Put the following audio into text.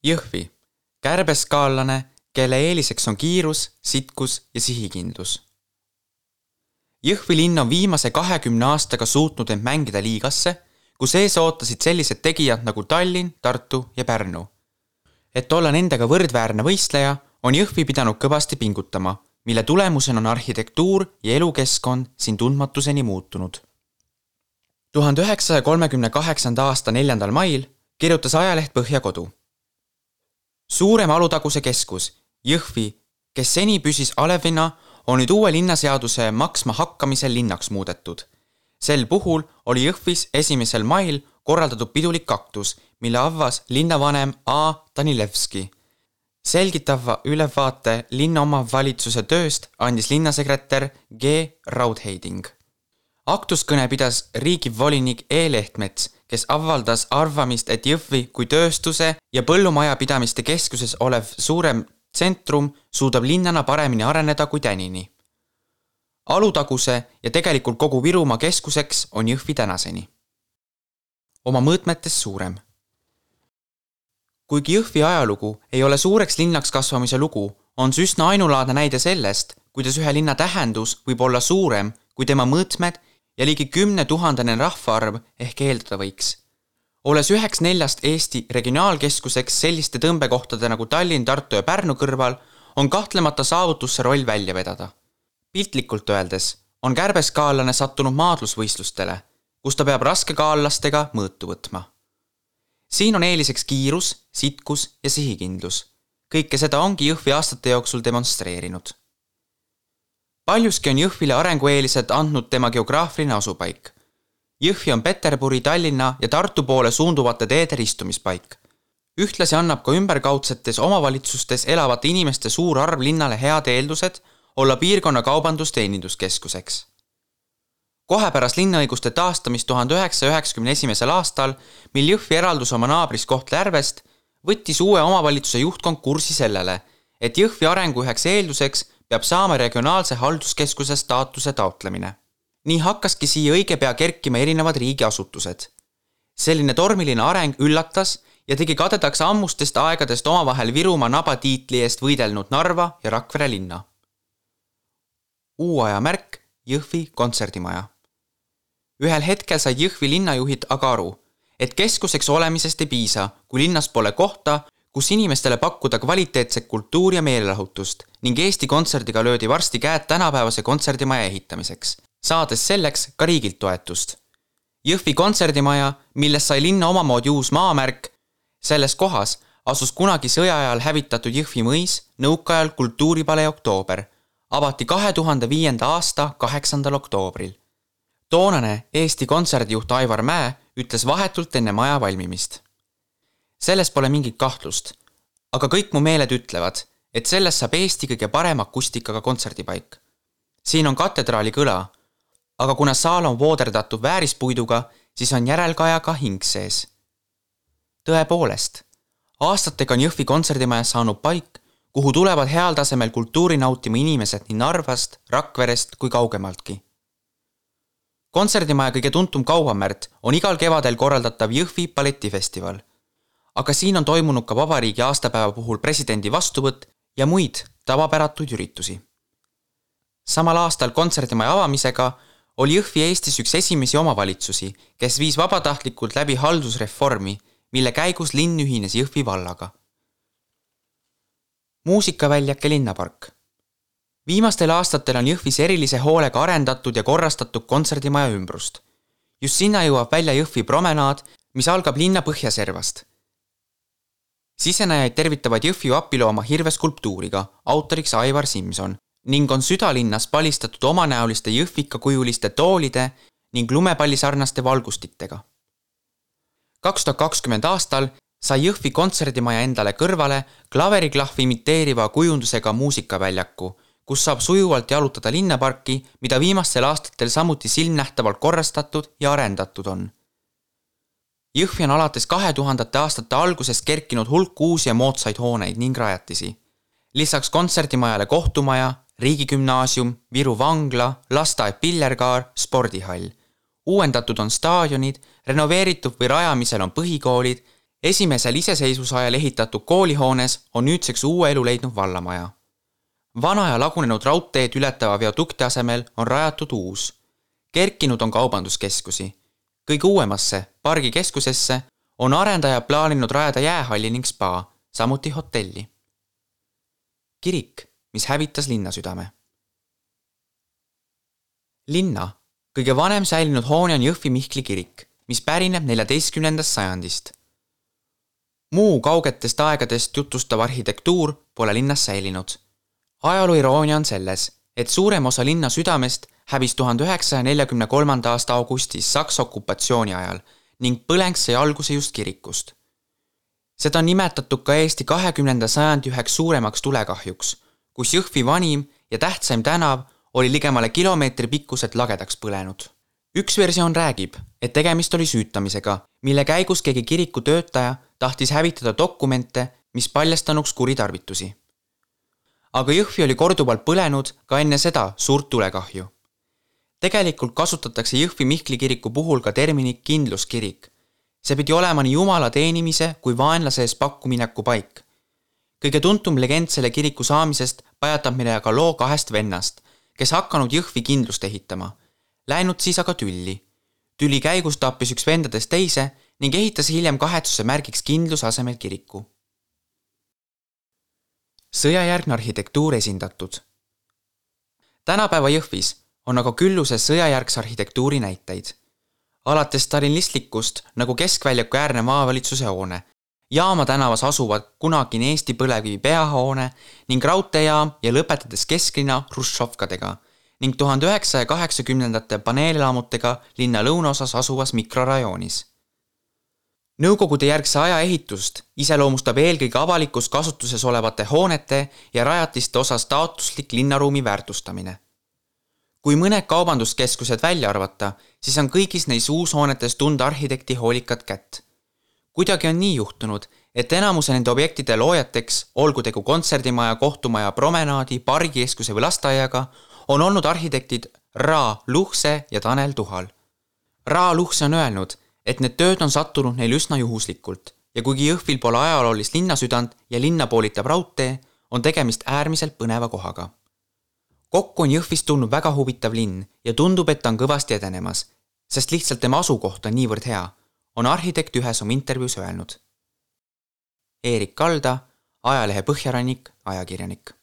Jõhvi, kärbeskaalane, kelle eeliseks on kiirus, sitkus ja sihikindlus. Jõhvi linn on viimase kahekümne aastaga suutnud end mängida liigasse, kus ees ootasid sellised tegijad nagu Tallinn, Tartu ja Pärnu. et olla nendega võrdväärne võistleja, on Jõhvi pidanud kõvasti pingutama, mille tulemusena on arhitektuur ja elukeskkond siin tundmatuseni muutunud. tuhande üheksasaja kolmekümne kaheksanda aasta neljandal mail kirjutas ajaleht Põhjakodu suurem Alutaguse keskus, Jõhvi, kes seni püsis alevina, on nüüd uue linnaseaduse maksma hakkamisel linnaks muudetud. sel puhul oli Jõhvis esimesel mail korraldatud pidulik kaktus, mille avas linnavanem A Danilevski. selgitava ülevaate linna omavalitsuse tööst andis linnasekretär G Raudheiding. aktuskõne pidas riigivolinik E Lehtmets kes avaldas arvamist, et Jõhvi kui tööstuse ja põllumajapidamiste keskuses olev suurem tsentrum suudab linnana paremini areneda kui tänini. Alutaguse ja tegelikult kogu Virumaa keskuseks on Jõhvi tänaseni. oma mõõtmetes suurem. kuigi Jõhvi ajalugu ei ole suureks linnaks kasvamise lugu, on see üsna ainulaadne näide sellest, kuidas ühe linna tähendus võib olla suurem kui tema mõõtmed ja ligi kümnetuhandene rahvaarv ehk eeldada võiks. olles üheks neljast Eesti regionaalkeskuseks selliste tõmbekohtade nagu Tallinn, Tartu ja Pärnu kõrval, on kahtlemata saavutus see roll välja vedada. piltlikult öeldes on kärbeskaalane sattunud maadlusvõistlustele, kus ta peab raskekaallastega mõõtu võtma. siin on eeliseks kiirus, sitkus ja sihikindlus. kõike seda ongi Jõhvi aastate jooksul demonstreerinud paljuski on Jõhvile arengueelised andnud tema geograafiline asupaik. Jõhvi on Peterburi, Tallinna ja Tartu poole suunduvate teede ristumispaik. ühtlasi annab ka ümberkaudsetes omavalitsustes elavate inimeste suur arv linnale head eeldused olla piirkonna kaubandus-teeninduskeskuseks. kohe pärast linnaõiguste taastamist tuhande üheksasaja üheksakümne esimesel aastal, mil Jõhvi eraldus oma naabrist Kohtla-Järvest, võttis uue omavalitsuse juhtkond kursi sellele, et Jõhvi arengu üheks eelduseks peab saama regionaalse halduskeskuse staatuse taotlemine. nii hakkaski siia õige pea kerkima erinevad riigiasutused. selline tormiline areng üllatas ja tegi kadedaks ammustest aegadest omavahel Virumaa naba tiitli eest võidelnud Narva ja Rakvere linna. uuaja märk Jõhvi kontserdimaja. ühel hetkel said Jõhvi linnajuhid aga aru, et keskuseks olemisest ei piisa, kui linnas pole kohta, kus inimestele pakkuda kvaliteetset kultuuri ja meelelahutust ning Eesti Kontserdiga löödi varsti käed tänapäevase kontserdimaja ehitamiseks, saades selleks ka riigilt toetust. Jõhvi kontserdimaja, millest sai linna omamoodi uus maamärk, selles kohas asus kunagi sõja ajal hävitatud Jõhvi mõis, nõukaajal kultuuripalee Oktoober, avati kahe tuhande viienda aasta kaheksandal oktoobril. toonane Eesti kontserdijuht Aivar Mäe ütles vahetult enne maja valmimist selles pole mingit kahtlust. aga kõik mu meeled ütlevad, et sellest saab Eesti kõige parema akustikaga kontserdipaik. siin on katedraali kõla, aga kuna saal on vooderdatud väärispuiduga, siis on järelkaja ka hing sees. tõepoolest, aastatega on Jõhvi kontserdimajas saanud paik, kuhu tulevad heal tasemel kultuuri nautima inimesed nii Narvast, Rakverest kui kaugemaltki. kontserdimaja kõige tuntum kaubamärk on igal kevadel korraldatav Jõhvi balletifestival aga siin on toimunud ka vabariigi aastapäeva puhul presidendi vastuvõtt ja muid tavapäratuid üritusi. samal aastal kontserdimaja avamisega oli Jõhvi Eestis üks esimesi omavalitsusi, kes viis vabatahtlikult läbi haldusreformi, mille käigus linn ühines Jõhvi vallaga. muusikaväljak ja linnapark. viimastel aastatel on Jõhvis erilise hoolega arendatud ja korrastatud kontserdimaja ümbrust. just sinna jõuab välja Jõhvi promenaad, mis algab linna põhjaservast sisenejaid tervitavad Jõhvi apilooma hirveskulptuuriga, autoriks Aivar Simson ning on südalinnas palistatud omanäoliste jõhvikakujuliste toolide ning lumepallisarnaste valgustitega. kaks tuhat kakskümmend aastal sai Jõhvi kontserdimaja endale kõrvale klaveriklahvi imiteeriva kujundusega muusikaväljaku, kus saab sujuvalt jalutada linnaparki, mida viimastel aastatel samuti silmnähtavalt korrastatud ja arendatud on Jõhvi on alates kahe tuhandete aastate algusest kerkinud hulk uusi ja moodsaid hooneid ning rajatisi. lisaks kontserdimajale kohtumaja, riigigümnaasium, Viru vangla, lasteaed Pillerkaar, spordihall. uuendatud on staadionid, renoveeritud või rajamisel on põhikoolid esimesel iseseisvuse ajal ehitatud koolihoones on nüüdseks uue elu leidnud vallamaja. vana ja lagunenud raudteed ületava viadukti asemel on rajatud uus. kerkinud on kaubanduskeskusi. Kõige uuemasse, pargikeskusesse, on arendaja plaaninud rajada jäähalli ning spa, samuti hotelli. kirik, mis hävitas linnasüdame. linna kõige vanem säilinud hoone on Jõhvi Mihkli kirik, mis pärineb neljateistkümnendast sajandist muu kaugetest aegadest jutustav arhitektuur pole linnas säilinud. ajaloo iroonia on selles, et suurem osa linna südamest hävis tuhande üheksasaja neljakümne kolmanda aasta augustis Saksa okupatsiooni ajal ning põleng sai alguse just kirikust. seda on nimetatud ka Eesti kahekümnenda sajandi üheks suuremaks tulekahjuks, kus Jõhvi vanim ja tähtsaim tänav oli ligemale kilomeetri pikkuselt lagedaks põlenud. üks versioon räägib, et tegemist oli süütamisega, mille käigus keegi kiriku töötaja tahtis hävitada dokumente, mis paljastanuks kuritarvitusi. aga Jõhvi oli korduvalt põlenud ka enne seda suurt tulekahju. Tegelikult kasutatakse Jõhvi Mihkli kiriku puhul ka terminit kindluskirik. see pidi olema nii jumala teenimise kui vaenlase ees pakkumineku paik. kõige tuntum legend selle kiriku saamisest pajatab meile aga loo kahest vennast, kes hakanud Jõhvi kindlust ehitama. Läinud siis aga tülli. tüli käigus tappis üks vendadest teise ning ehitas hiljem kahetsuse märgiks kindluse asemel kiriku. sõjajärgne arhitektuur esindatud. tänapäeva Jõhvis on aga külluses sõjajärgse arhitektuuri näiteid. alates stalinistlikust nagu Keskväljaku äärne maavalitsuse hoone, Jaama tänavas asuvad kunagine Eesti põlevkivi peahoone ning raudteejaam ja lõpetades kesklinna Hruštšovkadega ning tuhande üheksasaja kaheksakümnendate paneelimutega linna lõunaosas asuvas mikrorajoonis Nõukogude järgse aja ehitust iseloomustab eelkõige avalikus kasutuses olevate hoonete ja rajatiste osas taotluslik linnaruumi väärtustamine. Kui mõned kaubanduskeskused välja arvata, siis on kõigis neis uushoonetes tunda arhitekti hoolikat kätt. kuidagi on nii juhtunud, et enamuse nende objektide loojateks, olgu tegu kontserdimaja, kohtumaja, promenaadi, pargikeskuse või lasteaiaga, on olnud arhitektid Ra Luhse ja Tanel Tuhal. Ra Luhse on öelnud et need tööd on sattunud neil üsna juhuslikult ja kuigi Jõhvil pole ajaloolist linnasüdant ja linna poolitab raudtee, on tegemist äärmiselt põneva kohaga. Kokku on Jõhvist tulnud väga huvitav linn ja tundub, et ta on kõvasti edenemas, sest lihtsalt tema asukoht on niivõrd hea, on arhitekt ühes oma intervjuus öelnud. Eerik Kalda, ajalehe Põhjarannik, ajakirjanik